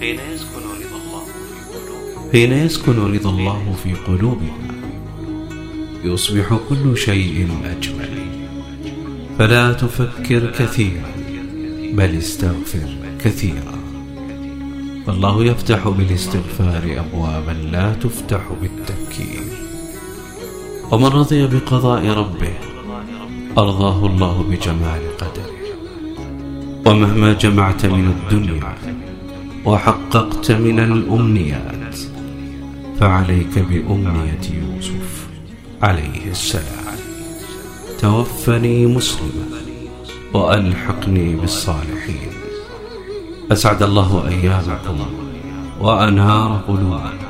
حين يسكن رضا الله في قلوبهم حين يسكن رضا الله في قلوبنا. يصبح كل شيء أجمل. فلا تفكر كثيرا بل استغفر كثيرا. والله يفتح بالاستغفار أبوابا لا تفتح بالتفكير. ومن رضي بقضاء ربه أرضاه الله بجمال قدره. ومهما جمعت من الدنيا وحققت من الأمنيات فعليك بأمنية يوسف عليه السلام. توفني مسلما وألحقني بالصالحين. أسعد الله أيامكم وأنهار قلوبكم